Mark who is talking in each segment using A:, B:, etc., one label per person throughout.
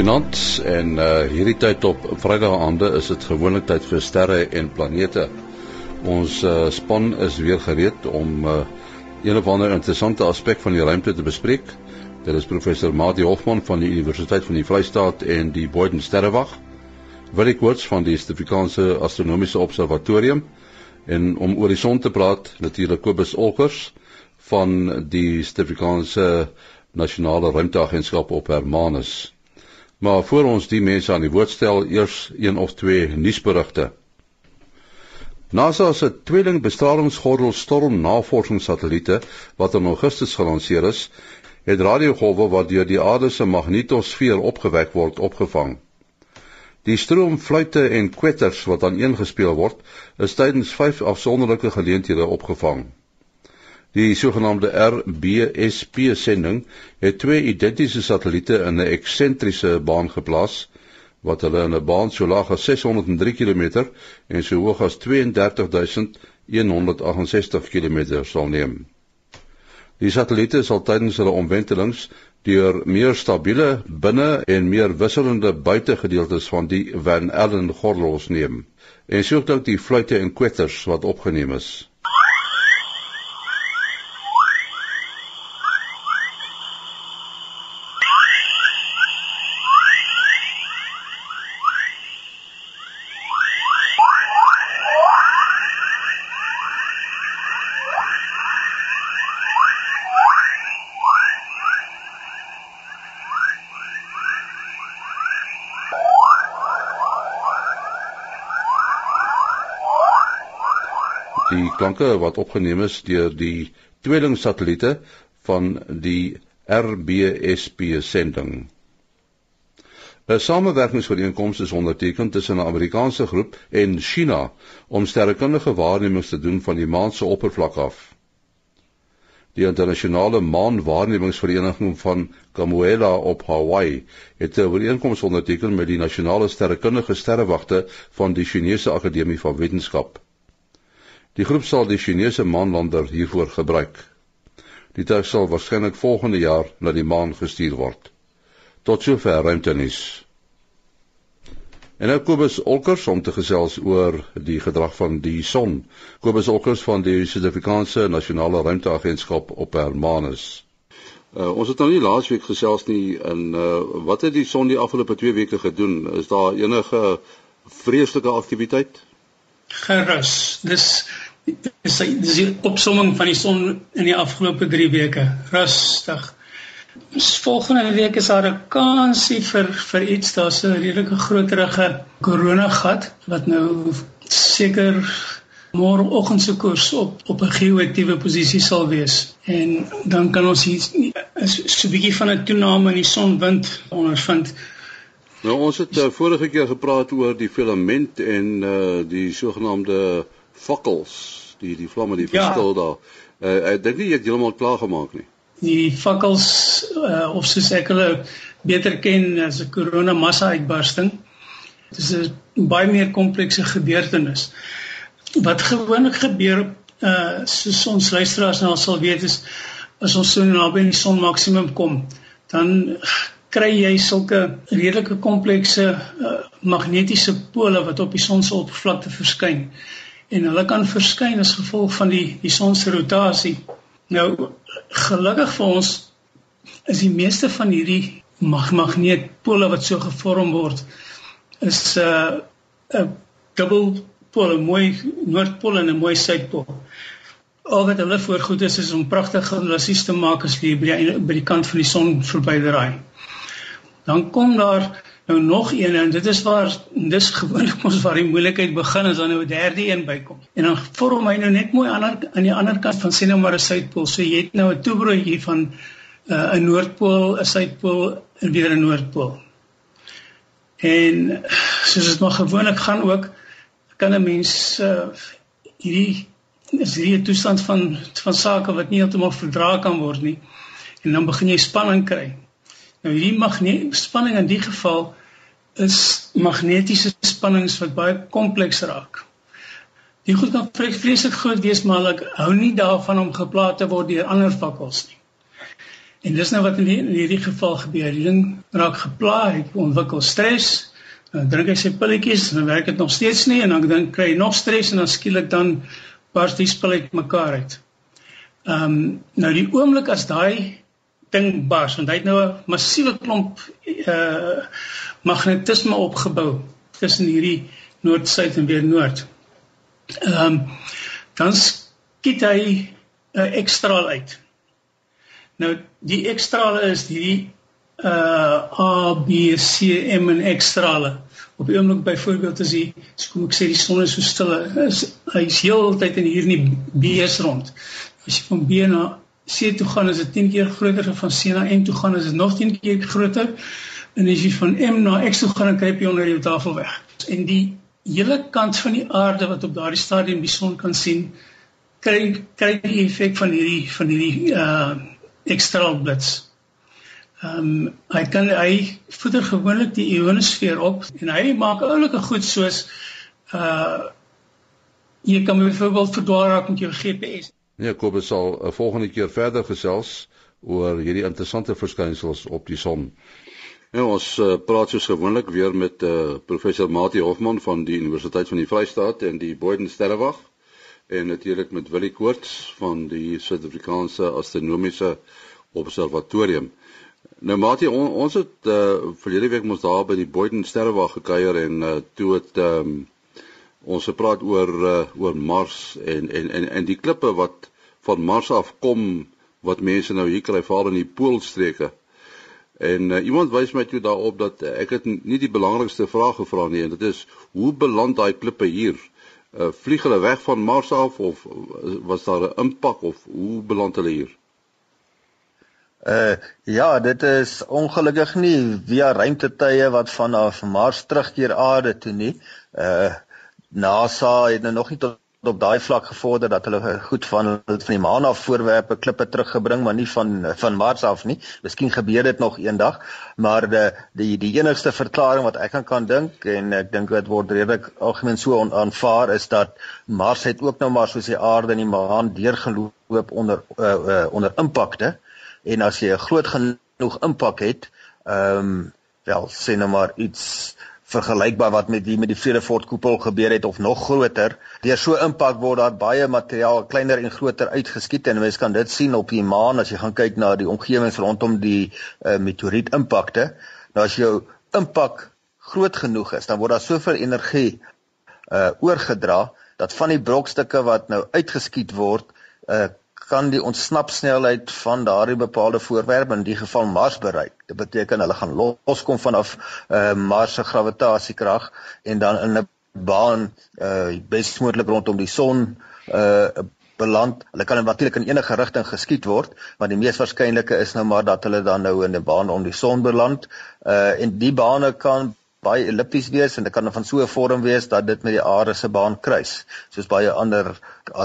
A: Goeienaand en uh hierdie tyd op Vrydag aande is dit gewoonlik tyd vir sterre en planete. Ons uh span is weer gereed om uh een of ander interessante aspek van die ruimte te bespreek. Dit is professor Mati Hofman van die Universiteit van die Vrystaat en die Boden Sterrewag. Willie Koorts van die Suid-Afrikaanse Astronomiese Observatorium en om horison te praat natuurlik Kobus Olkers van die Suid-Afrikaanse Nasionale Ruimteagentskap op Hermanus. Maar voor ons die mense aan die woord stel, eers een of twee nuusberigte. NASA se tweeling bestralingsgordel storm navorsingssatelliete wat in Augustus gelanseer is, het radiogolwe wat deur die aarde se magnetosfeer opgewek word, opgevang. Die stroom fluitte en kwetters wat aan een gespeel word, is tydens vyf afsonderlike geleenthede opgevang. Die sogenaamde RBSP sending het twee identiese satelliete in 'n eksentriese baan geplaas wat hulle in 'n baan so laag as 603 km en so hoog as 32168 km sal neem. Die satelliete sal tydens hulle omwentelings deur meer stabiele binne en meer wisselende buitegedeeltes van die Van Allen gordels neem en sou ook die fluitte en kwetters wat opgeneem is. Die klanke wat opgeneem is deur die tweeling satelliete van die RBSP sending. 'n Samewerkingsooreenkoms is onderteken tussen 'n Amerikaanse groep en China om sterrekundige waarnemings te doen van die maan se oppervlak af. Die internasionale maanwaarnemingsvereniging van Kamuela op Hawaii het 'n ooreenkoms onderteken met die nasionale sterrekundige sterrewagte van die Chinese Akademie van Wetenskap. Die groep sal die Chinese maanlander hiervoor gebruik. Die tuig sal waarskynlik volgende jaar na die maan gestuur word. Tot sover ruimtenis. En nou Kobus Olkers om te gesels oor die gedrag van die son. Kobus Olkers van die Suid-Afrikaanse Nasionale Ruimteagentskap op Hermanus. Uh, ons het nou nie laasweek gesels nie in uh, wat het die son die afgelope 2 weke gedoen? Is daar enige vreeslike aktiwiteit?
B: Gerus. Dis dis dis die opsomming van die son in die afgelope 3 weke. Rustig. Ons volgende week is daar 'n kansie vir vir iets daar's 'n redelike groterige korona gat wat nou seker môreoggend se koers op op 'n geoaktiewe posisie sal wees. En dan kan ons hier so 'n bietjie van 'n toename in die sonwind ondervind.
A: Nou ons het uh, vorige keer gepraat oor die filament en uh die sogenaamde fakkels, die die vlamme die ja. verskil daar. Uh ek dink nie jy het heeltemal klaar gemaak nie.
B: Die fakkels uh of soos ek hulle beter ken as 'n korona massa uitbarsting. Dit is 'n baie meer komplekse gebeurtenis. Wat gewoonlik gebeur uh soos ons luisteraars nou sal weet is as ons so naby die son maksimum kom, dan kry jy sulke redelike komplekse uh, magnetiese pole wat op die son se oppervlakte verskyn. En hulle kan verskyn as gevolg van die die son se rotasie. Nou gelukkig vir ons is die meeste van hierdie mag magneetpole wat so gevorm word is 'n uh, 'n dubbelpole, mooi noordpool en 'n mooi suidpool. Al wat hulle voorgoed is is om pragtige lassies te maak as jy by die, by die kant van die son verbydraai dan kom daar nou nog een en dit is waar dis gewoonlik ons waar die moeilikheid begin as dan nou 'n derde een bykom. En dan vorm hy nou net mooi aan aan die ander kant van sê nou maar 'n suidpool. So jy het nou 'n toebroodjie van uh, 'n noordpool, 'n suidpool en weer 'n noordpool. En soos dit maar gewoonlik gaan ook kan 'n mens uh, hierdie is hierdie 'n toestand van van sake wat nie heeltemal verdra kan word nie. En dan begin jy spanning kry. Nou hierdie magneetspanning in die geval is magnetiese spannings wat baie kompleks raak. Die goed kan vreeslik groot wees maar ek hou nie daarvan om geplaas te word deur ander vakkels nie. En dis nou wat in, die, in hierdie geval gebeur. Die ding raak geplaag, hy ontwikkel stres. Dan drink hy sy pilletjies en dan werk dit nog steeds nie en dan dan kry hy nog stres en dan skielik dan bars die spul uit mekaar uit. Ehm um, nou die oomblik as daai ding bars want hy het nou 'n massiewe klomp uh magnetisme opgebou tussen hierdie noord-suid en weer noord. Ehm um, dan skiet hy 'n ekstraal uit. Nou die ekstrale is hierdie uh A B C M en ekstrale. Op die oomblik byvoorbeeld as jy kom ek sê die son is so stil is hy's heeltyd in hierdie B's rond. As jy van B na C toe gaan is dit 10 keer groter as van C na M toe gaan is dit nog 10 keer groter. En as jy van M na X toe gaan dan kruip jy onder die tafel weg. En die hele kant van die aarde wat op daardie stadium die son kan sien kry kry die effek van hierdie van hierdie uh ekstra blits. Ehm um, hy kan hy voeder gewoonlik die ionosfeer op en hy maak oulike goed soos uh jy kan byvoorbeeld verdwaal raak met jou GPS.
A: Nee, Kobus sal 'n uh, volgende keer verder gesels oor hierdie interessante verskynsels op die son. Ja, ons uh, praat soos gewoonlik weer met uh, professor Mati Hofman van die Universiteit van die Vrystaat en die Boyden Sterrewag en natuurlik met Willie Koorts van die Suid-Afrikaanse Astronomiese Observatorium. Nou Mati, on, ons het uh, verlede week mos daar by die Boyden Sterrewag gekuier en uh, toe het um, ons gepraat oor uh, oor Mars en en en en die klippe wat van Mars af kom wat mense nou hier kry veral in die poolstreke. En uh, iemand wys my toe daarop dat uh, ek het nie die belangrikste vraag gevra nie en dit is hoe beland daai klippe hier? Uh, vlieg hulle weg van Mars af of was daar 'n impak of hoe beland hulle hier?
C: Uh ja, dit is ongelukkig nie via ruimtetuie wat vanaf Mars terugkeer aarde toe nie. Uh NASA het nou nog nie tot op daai vlak gevorder dat hulle goed van van die maan af voorwerpe klippe teruggebring maar nie van van Mars af nie. Miskien gebeur dit nog eendag, maar die die die enigste verklaring wat ek kan kan dink en ek dink dit word redelik algemeen so aanvaar is dat Mars het ook nou maar soos die aarde en die maan deurgeloop onder uh, uh, onder impakte en as jy 'n groot genoeg impak het, ehm um, wel sê nou maar iets vergelykbaar wat met die met die Vredefort koepel gebeur het of nog groter. Deur so impak word daar baie materiaal kleiner en groter uitgeskiet en mense kan dit sien op die maan as jy gaan kyk na die omgewings rondom die uh, meteoriet impakte. Nou as jou impak groot genoeg is, dan word daar soveel energie uh oorgedra dat van die brokstukke wat nou uitgeskiet word, uh kan die ontsnapsnelheid van daardie bepaalde voorwerp in die geval Mars bereik. Dit beteken hulle gaan loskom vanaf uh, Mars se gravitasiekrag en dan in 'n baan uh besmoontlik rondom die son uh beland. Hulle kan natuurlik in enige rigting geskiet word, maar die mees waarskynlike is nou maar dat hulle dan nou in 'n baan om die son beland. Uh en die bane kan baie ellipties wees en dit kan van so 'n vorm wees dat dit met die aarde se baan kruis soos baie ander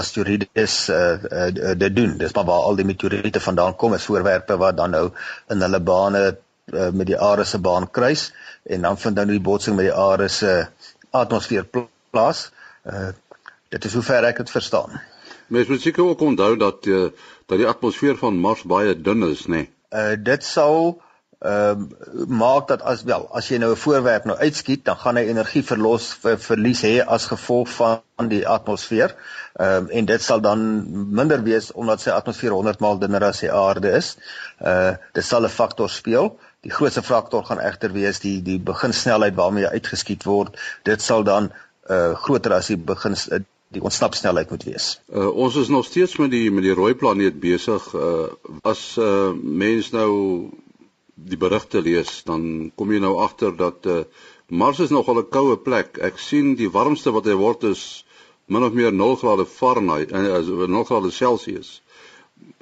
C: asteroïdes uh, uh, dit doen. Dis maar waar al die meteoriete vandaan kom is voorwerpe wat dan nou in hulle bane uh, met die aarde se baan kruis en dan vind dan die botsing met die aarde se atmosfeer plaas. Uh, dit is hoe ver ek dit verstaan.
A: Mens moet seker ook onthou dat uh, dat die atmosfeer van Mars baie dun is nê? Nee?
C: uh, dit sou ehm uh, maak dat as wel as jy nou 'n voorwerp nou uitskiet dan gaan hy energie verlos ver, verlies hê as gevolg van die atmosfeer. Ehm um, en dit sal dan minder wees omdat sy atmosfeer 100 maal dunner as die aarde is. Uh dit sal 'n faktor speel. Die grootste faktor gaan egter wees die die beginsnelheid waarmee hy uitgeskiet word. Dit sal dan uh groter as die begin uh, die ontsnapsnelheid moet wees.
A: Uh, ons is nog steeds met die met die rooi planeet besig. Uh, as uh, mens nou die berigte lees, dan kom jy nou agter dat uh, Mars is nogal 'n koue plek. Ek sien die warmste wat hy word is min of meer 0 grade Fahrenheit en uh, 0 grade Celsius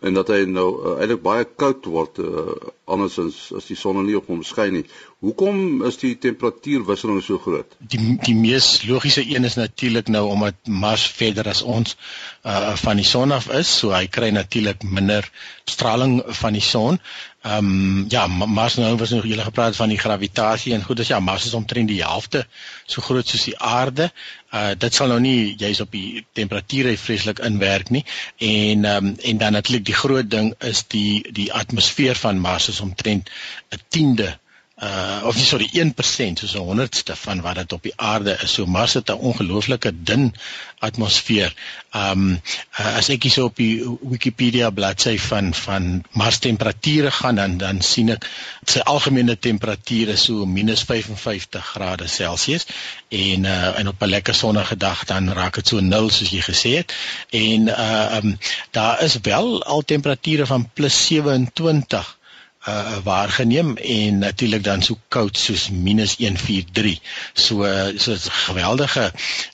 A: en dat hy nou uh, eintlik baie koud word uh, andersins as die son nie op hom skyn nie. Hoekom is die temperatuurwisseling so groot?
D: Die die mees logiese een is natuurlik nou omdat Mars verder as ons uh, van die son af is, so hy kry natuurlik minder straling van die son. Ehm um, ja, Mars nou was nog julle gepraat van die gravitasie en goed, dis ja, Mars is omtrent die helfte so groot soos die aarde. Uh dit sal nou nie jy's op die temperature vreeslik inwerk nie en ehm um, en dan natuurlik die groot ding is die die atmosfeer van Mars is omtrent 'n tiende uh of nie sorry 1% soos 'n honderdste van wat dit op die aarde is. So Mars het 'n ongelooflike dun atmosfeer. Um uh, as ek hier so op die Wikipedia bladsy van van Mars temperature gaan dan dan sien ek sy algemene temperatuur is so minus 55 grade Celsius en uh en op 'n lekker sonnige dag dan raak dit so 0 soos jy gesê het. En uh um daar is wel al temperature van plus 27 uh waargeneem en natuurlik dan so koud soos -143. So so 'n geweldige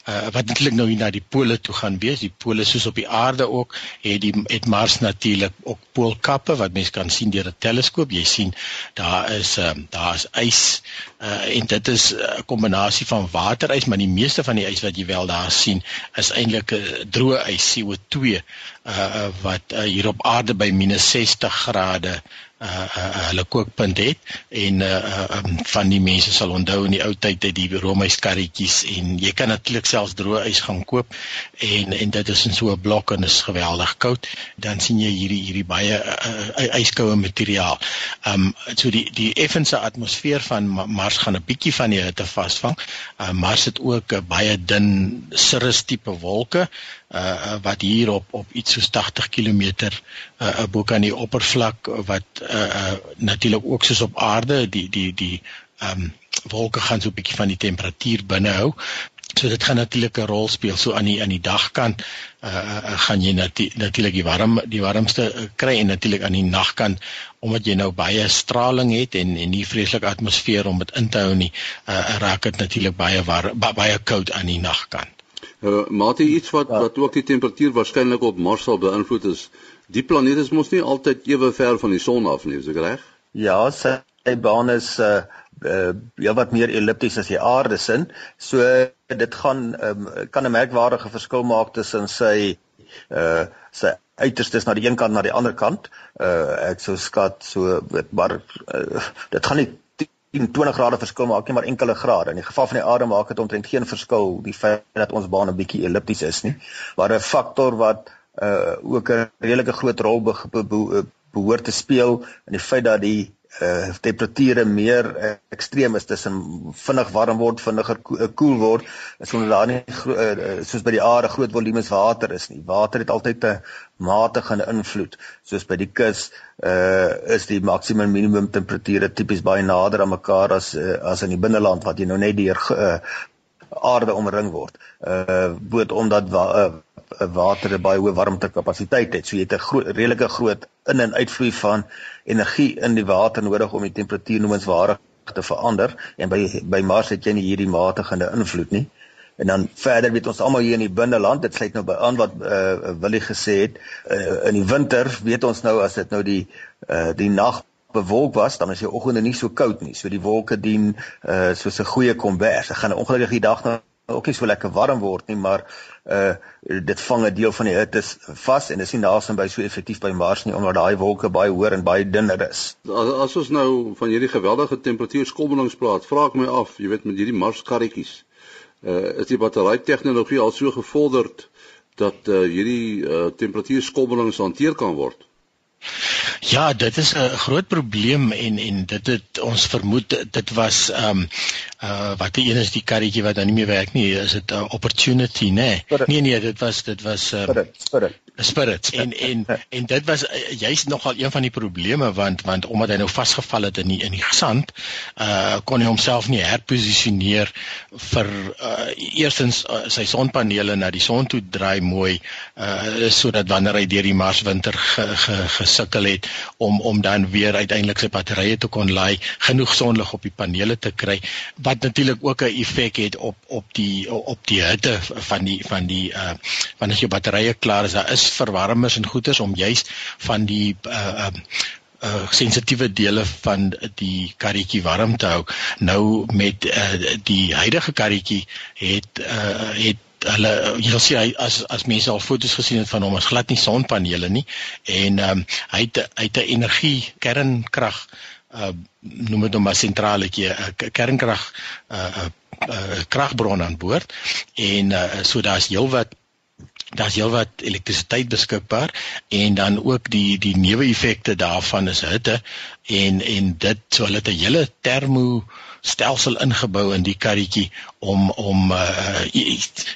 D: uh wat natuurlik nou hier na die pole toe gaan wees. Die pole soos op die aarde ook het die het Mars natuurlik ook poolkappe wat mens kan sien deur 'n teleskoop. Jy sien daar is uh daar is ys uh en dit is 'n kombinasie van waterys, maar die meeste van die ys wat jy wel daar sien is eintlik 'n uh, droë ys CO2 uh wat uh, hier op aarde by -60 grade uh, uh hulle kookpunt het en uh, um, van die mense sal onthou in die ou tyd het die Romeis karretjies en jy kan natuurlik selfs droë ys gaan koop en en dit is in so 'n blok en is geweldig koud dan sien jy hierdie hierdie baie uh, yskoue materiaal. Um so die die effense atmosfeer van Mars gaan 'n bietjie van die hitte vasvang. Uh, Mars het ook 'n baie dun cirrus tipe wolke uh wat hier op op iets soos 80 km uh bo kan die oppervlak wat uh, uh natuurlik ook soos op aarde die die die ehm um, wolke gaan so 'n bietjie van die temperatuur binne hou. So dit gaan natuurlik 'n rol speel so aan die aan die dagkant uh, uh gaan jy natuurlik die warm die warmste uh, kry en natuurlik aan die nagkant omdat jy nou baie straling het en en nie vreeslike atmosfeer om dit in te hou nie uh raak dit natuurlik baie war, baie koud aan die nagkant.
A: Uh, mate iets wat ja. wat ook die temperatuur waarskynlik op Mars sal beïnvloed is. Die planeet is mos nie altyd ewe ver van die son af nie, is ek reg?
C: Ja, sy baan is uh uh ja wat meer ellipties as die aarde sin. So dit gaan um, kan 'n merkwaardige verskil maak tussen sy uh sy uiterstes na die een kant na die ander kant. Uh ek sou skat so maar uh, dit gaan nie 10 20 grade verskil maak nie maar enkele grade. In die geval van die aarde maak dit omtrent geen verskil die feit dat ons baan 'n bietjie ellipties is nie. Maar 'n faktor wat uh ook 'n redelike groot rol be be behoort te speel in die feit dat die uh temperature meer uh, ekstreem is tussen vinnig warm word, vinniger koel ko word, is omdat daar nie uh, soos by die aarde groot volumes water is nie. Water het altyd 'n matige invloed. Soos by die kus uh is die maksimum minimum temperature tipies baie nader aan mekaar as uh, as in die binneland wat jy nou net deur uh, aarde omring word. Uh boot omdat wa, uh, water 'n baie hoë warmtekapasiteit het. So jy het 'n groot redelike groot in en uitvloei van energie in die water nodig om die temperatuur noemenswaardig te verander en by by Mars het jy nie hierdie matigende invloed nie. En dan verder weet ons almal hier in die binneland, dit sluit nou by aan wat eh uh, Willie gesê het, uh, in die winter weet ons nou as dit nou die eh uh, die nag bewolk was, dan is die oggende nie so koud nie. So die wolke dien uh, soos 'n goeie kombers. Dit gaan ongelukkig die dag nou ook nie so lekker warm word nie, maar uh dit vang 'n deel van die hitte vas en dit is nie naasien by so effektief by Mars nie omdat daai wolke baie hoër en baie dunner is.
A: As, as ons nou van hierdie geweldige temperatuurskommelings praat, vra ek my af, jy weet met hierdie Mars karretjies uh, is die battery tegnologie al so gevorderd dat uh, hierdie uh, temperatuurskommelings hanteer kan word.
D: Ja, dit is 'n groot probleem en en dit het ons vermoed dit was ehm um, uh wat die een is die karretjie wat dan nie meer werk nie, is dit 'n uh, opportunity, nê? Nee. nee nee, dit was dit was uh, spirit, spirit. Spirit. En en en dit was uh, juist nogal een van die probleme want want omdat hy nou vasgevall het in die in die sand, uh kon hy homself nie herposisioneer vir uh eerstens uh, sy sonpanele na die son toe draai mooi uh sodat wanneer hy deur die Marswinter ge, ge, gesukkel het om om dan weer uiteindelik sy batterye te kon laai, genoeg sonlig op die panele te kry wat natuurlik ook 'n effek het op op die op die hitte van die van die uh wanneer jou batterye klaar is, daar is verwarmers en goeters om juis van die uh um uh sensitiewe dele van die karretjie warm te hou. Nou met uh die huidige karretjie het uh het hulle jy sien hy as as mense al foto's gesien het van hom as glad nie sonpanele nie en ehm um, hy het hy het 'n energie kernkrag uh noem dit nou maar sentraletjie 'n uh, kernkrag uh, uh, uh kragbron aan boord en uh, so daar's heelwat daar's heelwat elektrisiteit beskikbaar en dan ook die die neeweffekte daarvan is hitte en en dit so hulle het 'n hele termo stelsel ingebou in die karretjie om om uh,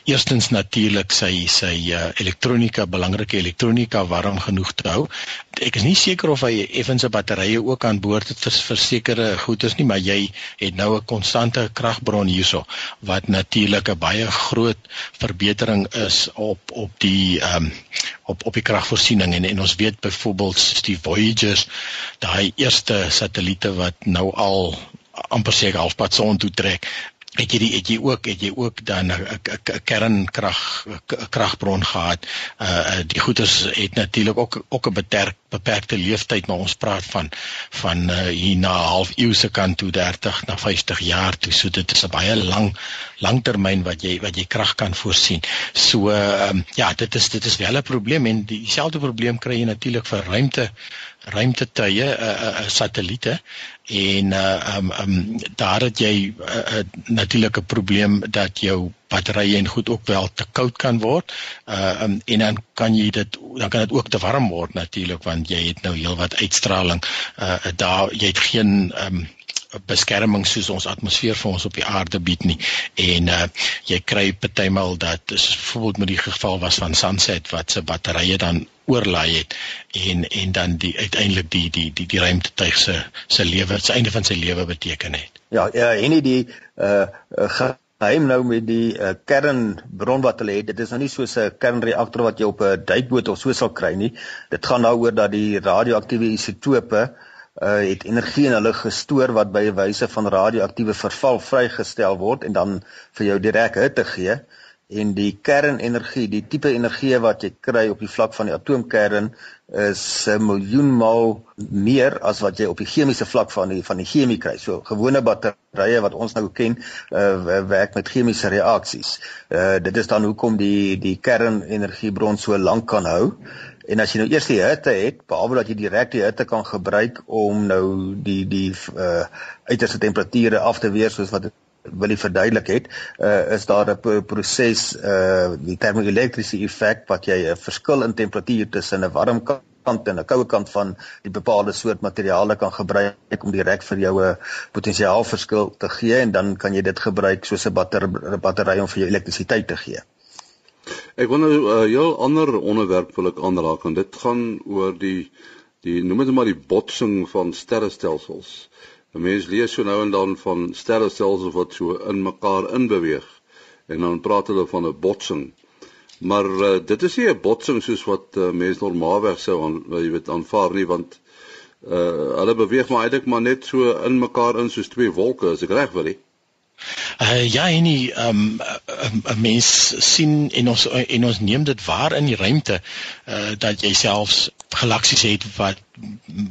D: eerstens natuurlik sy sy uh, elektronika belangrike elektronika warm genoeg te hou. Ek is nie seker of hy effens 'n batterye ook aan boord het vir versekerde goederes nie, maar jy het nou 'n konstante kragbron hierso wat natuurlik 'n baie groot verbetering is op op die ehm um, op op die kragvoorsiening en en ons weet byvoorbeeld die Voyagers daai eerste satelliete wat nou al amper seker halfpad son toe trek het jy die het jy ook het jy ook dan 'n kernkrag kragbron gehad. Uh die goeders het natuurlik ook ook 'n beperk, beperkte lewensduur, maar ons praat van van uh, hier na half eeu se kant toe 30 na 50 jaar toe. So dit is 'n baie lang langtermyn wat jy wat jy krag kan voorsien. So uh, ja, dit is dit is wel 'n probleem en dieselfde probleem kry jy natuurlik vir ruimte ruimtetuie uh, uh, uh, satelliete en uh um, um daar het jy uh, uh, natuurlik 'n probleem dat jou batterye en goed ook wel te koud kan word. Uh um, en dan kan jy dit dan kan dit ook te warm word natuurlik want jy het nou heelwat uitstraling. Uh daar jy het geen um beskerming soos ons atmosfeer vir ons op die aarde bied nie en uh, jy kry partymal dat byvoorbeeld met die geval was van Sunset wat se batterye dan oorlaai het en en dan die uiteindelik die die die die ruimtetuig se se lewe se einde van sy lewe beteken het.
C: Ja, ja, en nie die uh geheim nou met die uh, kernbron wat hulle het. Dit is nou nie soos 'n kernreaktor wat jy op 'n duikboot of so sal kry nie. Dit gaan nou oor dat die radioaktiewe isotope uh uh, het energie in hulle gestoor wat by wyse van radioaktiewe verval vrygestel word en dan vir jou direk hitte gee en die kernenergie, die tipe energie wat jy kry op die vlak van die atoomkern is 'n miljoen maal meer as wat jy op die chemiese vlak van die van die chemie kry. So gewone batterye wat ons nou ken, uh, werk met chemiese reaksies. Uh, dit is dan hoekom die die kernenergiebron so lank kan hou. En as jy nou eers die hitte het, behalwe dat jy direk die hitte kan gebruik om nou die die uh uiterste temperature af te weer soos wat wil jy verduidelik het, uh is daar 'n proses uh die termoelektriese effek wat jy 'n verskil in temperatuur tussen 'n warm kant en 'n koue kant van die bepaalde soort materiale kan gebruik om direk vir jou 'n potensiaalverskil te gee en dan kan jy dit gebruik soos 'n batter, battery om vir jou elektrisiteit te gee.
A: Ek wil nou 'n uh, heel ander onderwerp wil ek aanraak en dit gaan oor die die noem dit maar die botsing van sterrestelsels. 'n Mens lees so nou en dan van sterrestelsels wat so in mekaar inbeweeg en dan praat hulle van 'n botsing. Maar uh, dit is nie 'n botsing soos wat uh, mense normaalweg sou aan jy weet aanvaar nie want uh, hulle beweeg maar eintlik maar net so in mekaar in soos twee wolke as ek reg wil hê.
D: Uh, ja, en die ehm um, 'n mens sien en ons en ons neem dit waar in die ruimte uh dat jy selfs galaksies het wat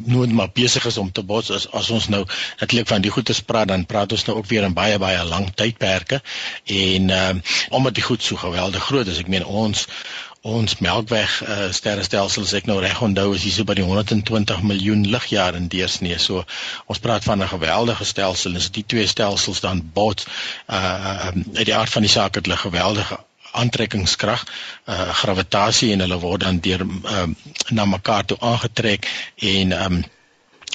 D: nooit maar besig is om te bots. As as ons nou natuurlik van die goeie praat dan praat ons nou ook weer in baie baie lang tydperke. En uh, omdat die goed so geweldig groot is ek meen ons ons melkweg uh, sterrestelsel as ek nou reg onthou is hier so by die 120 miljoen ligjare in deursnee. So ons praat van 'n geweldige stelsel. En as die twee stelsels dan bots uh uit die aard van die saak het hulle geweldige aantrekkingskrag, uh gravitasie en hulle word dan deur uh, na mekaar toe aangetrek en um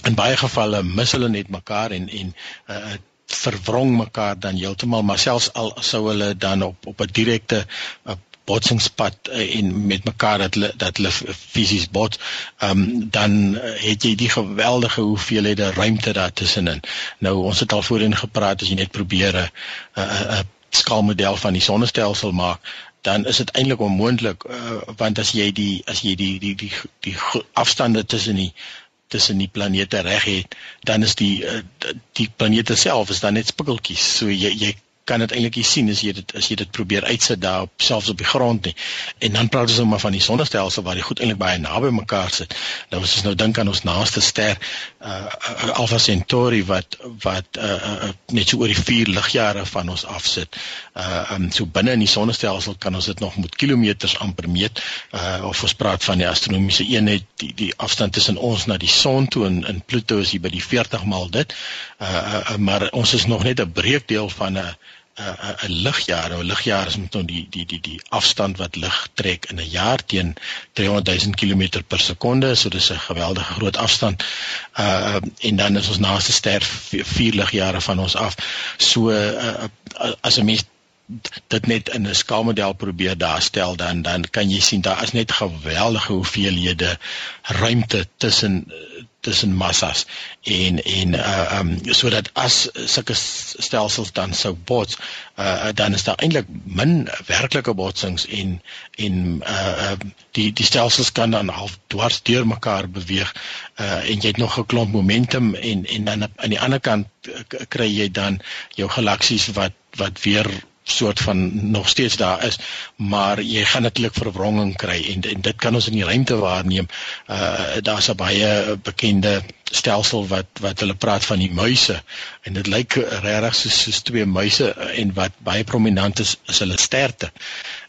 D: in baie gevalle mis hulle net mekaar en en uh verwrong mekaar dan heeltemal maar selfs al sou hulle dan op op 'n direkte botsingspad uh, en met mekaar dat hulle dat hulle fisies bots, um, dan uh, het jy die geweldige hoeveelhede ruimte daar tussenin. Nou ons het al voorheen gepraat as jy net probeer 'n 'n skaalmodel van die sonnestelsel maak dan is dit eintlik onmoontlik uh, want as jy die as jy die die die die afstande tussen die tussen die planete reg het dan is die uh, die planete self is dan net spikkeltjies. So jy jy kan dit eintlik sien as jy dit as jy dit probeer uitsit daar op selfs op die grond nie. En dan praat ons nou maar van die sonnestelsel waar die goed eintlik baie naby mekaar sit. Nou as ons nou dink aan ons naaste ster, uh, uh Alpha Centauri wat wat uh, uh net so oor die 4 ligjare van ons af sit. Uh um so binne in die sonnestelsel kan ons dit nog met kilometers amper meet. Uh of ons praat van die astronomiese eenheid, die die afstand tussen ons na die son toe en in Pluto is hier by die 40 maal dit. Uh, uh maar ons is nog net 'n breekdeel van 'n uh, 'n ligjaar. 'n ligjaar is met nou die die die die afstand wat lig trek in 'n jaar teen 300 000 km per sekonde, so dis 'n geweldige groot afstand. Uh en dan is ons naaste ster 4 ligjare van ons af. So uh, as 'n mens dit net in 'n skaalmodel probeer daarstel dan dan kan jy sien daar is net geweldige hoeveelhede ruimte tussen tussen massas en en uh um sodat as sulke stelsels dan sou bots uh dan is daar eintlik min werklike botsings en en uh die die stelsels kan dan half dwars deur mekaar beweeg uh en jy het nog 'n klomp momentum en en dan aan die ander kant kry jy dan jou galaksies wat wat weer soort van nog steeds daar is maar jy gaan natuurlik verwronging kry en en dit kan ons in die ruimte waarneem. Uh daar's 'n baie bekende stelsel wat wat hulle praat van die muise. En dit lyk regtig soos soos twee muise en wat baie prominent is is hulle sterte.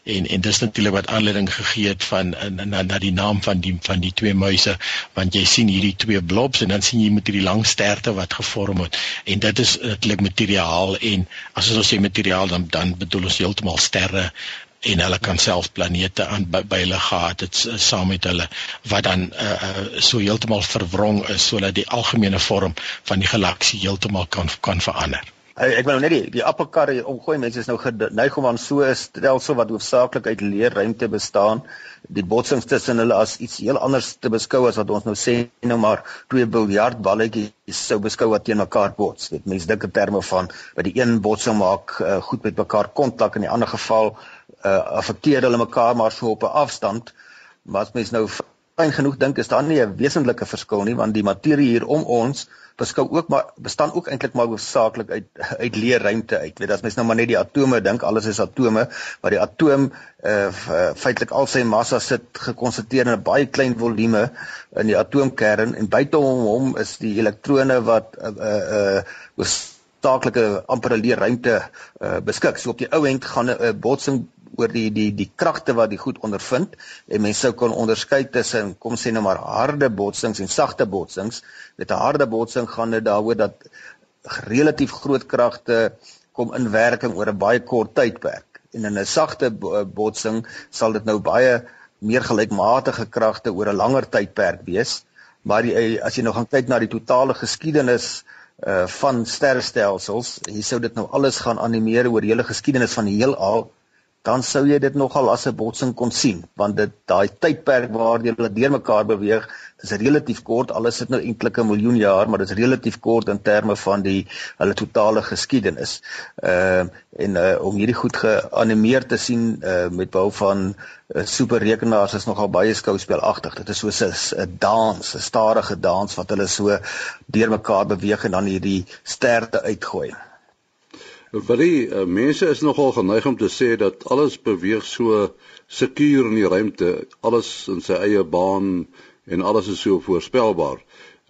D: En en dis natuurlik wat aanleiding gegee het van na na die naam van die van die twee muise want jy sien hierdie twee blobs en dan sien jy met hierdie lang sterte wat gevorm het. En dit is natuurlik materiaal en as ons sê materiaal dan dan bedoel ons heeltemal sterre en hulle kan self planete aan by, by hulle gehad het saam met hulle wat dan uh, uh, so heeltemal verwrong is sodat die algemene vorm van die galaksie heeltemal kan kan verander.
C: Ek wil nou net die die appelkar omgooi mense is nou geneig om aan so 'n stelsel wat hoofsaaklik uit leer ruimte bestaan die botsings tussen hulle as iets heel anders te beskou as wat ons nou sê nou maar twee biljart balletjies sou beskou wat teen mekaar bots. Dit mense dink in terme van wat die een botsing maak uh, goed met mekaar kontak en in die ander geval uh, affekteer hulle mekaar maar so op 'n afstand. Maar as mens nou fyn genoeg dink is daar nie 'n wesentlike verskil nie want die materie hier om ons beskou ook maar bestaan ook eintlik maar hoofsaaklik uit uit leer ruimte uit. Weet as mens nou maar net die atome dink, alles is atome, maar die atoom uh feitelik al sy massa sit gekonsentreer in 'n baie klein volume in die atoomkern en buite hom hom is die elektrone wat uh uh hoofsaaklike amper leer ruimte uh beskik. So op die ou end gaan 'n botsing oor die die die kragte wat die goed ondervind en mense sou kon onderskei tussen kom sê nou maar harde botsings en sagte botsings. Met 'n harde botsing gaan dit daaroor dat relatief groot kragte kom in werking oor 'n baie kort tydperk. En in 'n sagte botsing sal dit nou baie meer gelykmatige kragte oor 'n langer tydperk wees. Maar die, as jy nou gaan kyk na die totale geskiedenis uh van sterrestelsels, hier sou dit nou alles gaan animeer oor die hele geskiedenis van die heelal dan sou jy dit nogal as 'n botsing kon sien want dit daai tydperk waar hulle deurmekaar beweeg dis relatief kort alles sit nou eintlik 'n miljoen jaar maar dit is relatief kort in terme van die hulle totale geskiedenis. Ehm uh, en uh, om hierdie goed geanimeer te sien uh, met behulp van uh, superrekenaars is nogal baie skouspelagtig. Dit is soos 'n dans, 'n stadige dans wat hulle so deurmekaar beweeg en dan hierdie sterte uitgooi.
A: Baie uh, mense is nogal geneig om te sê dat alles beweeg so sekuur in die ruimte, alles in sy eie baan en alles is so voorspelbaar.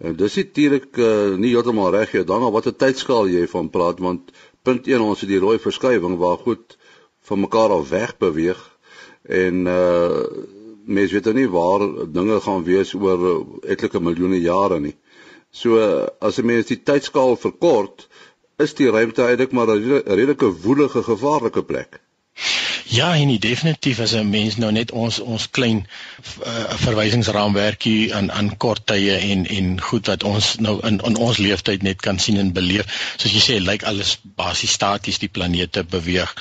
A: En dis natuurlik uh, nie heeltemal reg nie. Dan op watter tydskaal jy van praat want punt 1 ons het die rooi verskywing waar goed van mekaar af weg beweeg en uh mense weet nie waar dinge gaan wees oor etlike miljoene jare nie. So as 'n mens die tydskaal verkort, is die ruimte eintlik maar 'n redelike woelige gevaarlike plek.
D: Ja, en nie definitief as 'n mens nou net ons ons klein uh, verwysingsraamwerkie aan aan kort tye en en goed wat ons nou in in ons lewenstyd net kan sien en beleef. Soos jy sê, lyk alles basies staties, die planete beweeg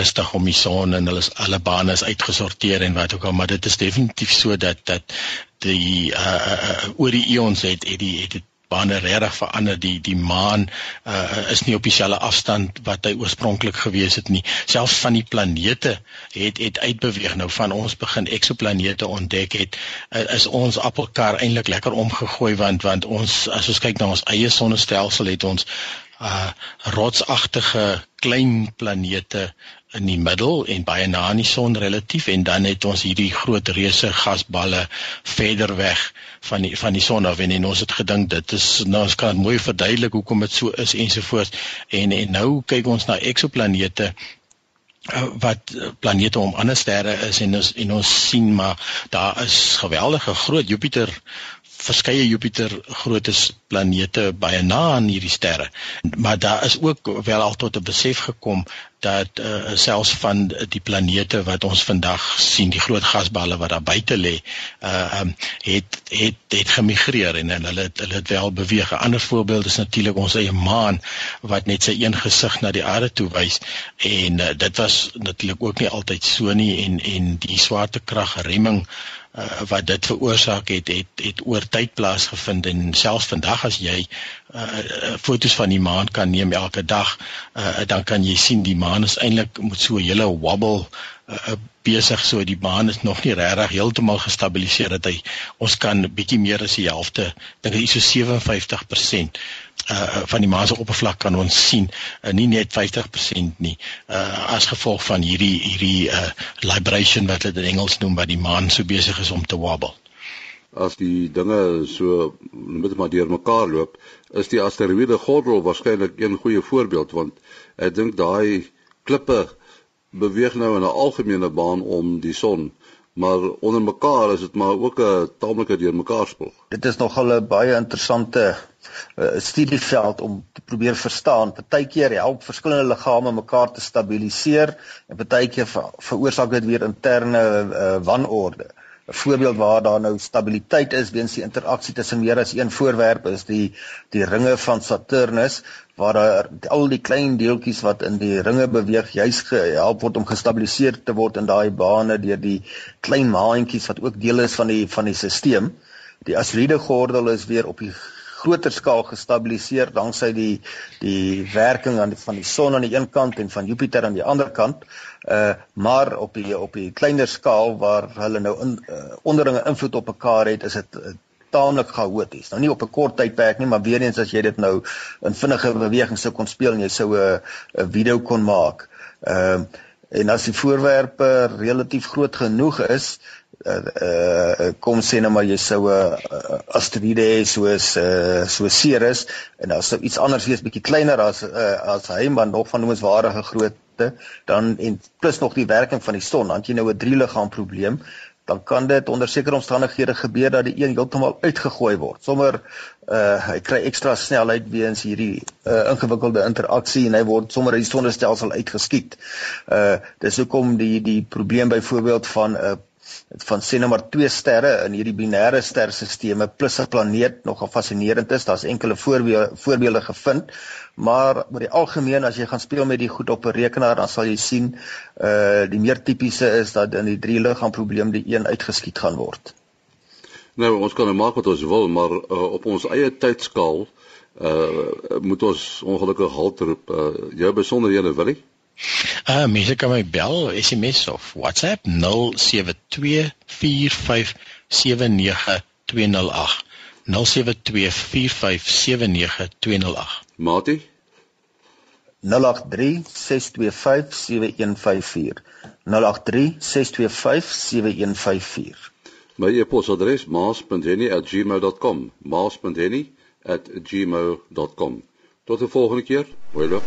D: rustig om die son en hulle alle bane is uitgesorteer en wat ook al, maar dit is definitief so dat dat die uh, uh, oor die eons het het die het, het bane regtig verander. Die die maan uh, is nie op dieselfde afstand wat hy oorspronklik gewees het nie. Selfs van die planete het het uitbeweeg. Nou van ons begin eksoplanete ontdek het uh, is ons appelkar eintlik lekker omgegooi want want ons as ons kyk na ons eie sonnestelsel het ons uh rotsagtige klein planete in die middel en baie na aan die son relatief en dan het ons hierdie groot reuse gasballe verder weg van die van die son af en, en ons het gedink dit is nou ons kan mooi verduidelik hoekom dit so is ensovoorts en en nou kyk ons na eksoplanete eh, wat planete om ander sterre is en ons en ons sien maar daar is geweldige groot Jupiter verskeie Jupiter grootes planete baie na aan hierdie sterre. Maar daar is ook wel al tot 'n besef gekom dat uh, selfs van die planete wat ons vandag sien, die groot gasballe wat daar buite lê, uh um, het het het gemigreer en, en hulle het, hulle het wel beweeg. 'n Ander voorbeeld is natuurlik ons eie maan wat net sy een gesig na die aarde toe wys en uh, dit was natuurlik ook nie altyd so nie en en die swaartekrag remming uh, wat dit veroorsaak het het het oor tyd plaasgevind en selfs vandag as jy uh, fotos van die maan kan neem elke dag uh, dan kan jy sien die maan is eintlik met so 'n hele wobble uh, besig so die maan is nog nie regtig heeltemal gestabiliseer dat hy ons kan bietjie meer as die helfte dink ek so 57% uh van die maan se oppervlak kan ons sien uh, nie net 50% nie uh as gevolg van hierdie hierdie uh libration wat dit in Engels noem wat die maan so besig is om te wobble.
A: As die dinge so met maar deur mekaar loop, is die asteroïde gordel waarskynlik een goeie voorbeeld want ek dink daai klippe beweeg nou in 'n algemene baan om die son maar onder mekaar is dit maar ook 'n taamlike deurmekaar spog.
C: Dit is nogal 'n baie interessante uh, studieveld om te probeer verstaan. Partykeer help verskillende liggame mekaar te stabiliseer en partykeer ver, veroorsaak dit weer interne uh, wanorde. 'n Voorbeeld waar daar nou stabiliteit is weens die interaksie tussen meer as een voorwerp is die die ringe van Saturnus waar daar al die klein deeltjies wat in die ringe beweeg juis gehelp word om gestabiliseer te word in daai bane deur die klein maantjies wat ook deel is van die van die stelsel. Die asteroïde gordel is weer op die groter skaal gestabiliseer danksy die die werking aan die, van die son aan die een kant en van Jupiter aan die ander kant. Uh maar op die op die kleiner skaal waar hulle nou in uh, onderlinge invloed op mekaar het, is dit uh, taamlik chaoties. Nou nie op 'n kort tydperk nie, maar weer eens as jy dit nou in vinnige beweging sou kon speel en jy sou 'n 'n video kon maak. Ehm uh, en as die voorwerpe relatief groot genoeg is, uh, uh kom sê nou maar jy sou 'n uh, asteroïde hê soos uh so Ceres en dan sou iets anders wees bietjie kleiner as uh, as hy maar nog van noemenswaardige grootte dan en plus nog die werking van die son, dan jy nou 'n drie liggaam probleem dan kan dit onder sekere omstandighede gebeur dat die een heeltemal uitgegooi word. Sommer uh hy kry ekstra snelheid weens hierdie uh ingewikkelde interaksie en hy word sommer uit die sonnestelsel uitgeskiet. Uh dis hoekom die die probleem byvoorbeeld van 'n uh, van sê nou maar twee sterre in hierdie binêre sterrestelsels plus 'n planeet nogal fascinerend is. Daar's enkele voorbeelde voorbeelde gevind, maar oor die algemeen as jy gaan speel met die goed op 'n rekenaar, dan sal jy sien uh die meer tipiese is dat in die drie liggaam probleem die een uitgeskiet gaan word.
A: Nou ons kan nou maak wat ons wil, maar uh, op ons eie tydskaal uh moet ons ongelukkig halt roep. Uh, jou besonderhede wil ek
D: Uh mense kan my bel, SMS of WhatsApp 0724579208. 0724579208.
A: Mati
C: 0836257154. 0836257154.
A: My e-posadres maas.henny@gmail.com. maas.henny@gmail.com. Tot die volgende keer. Hoi.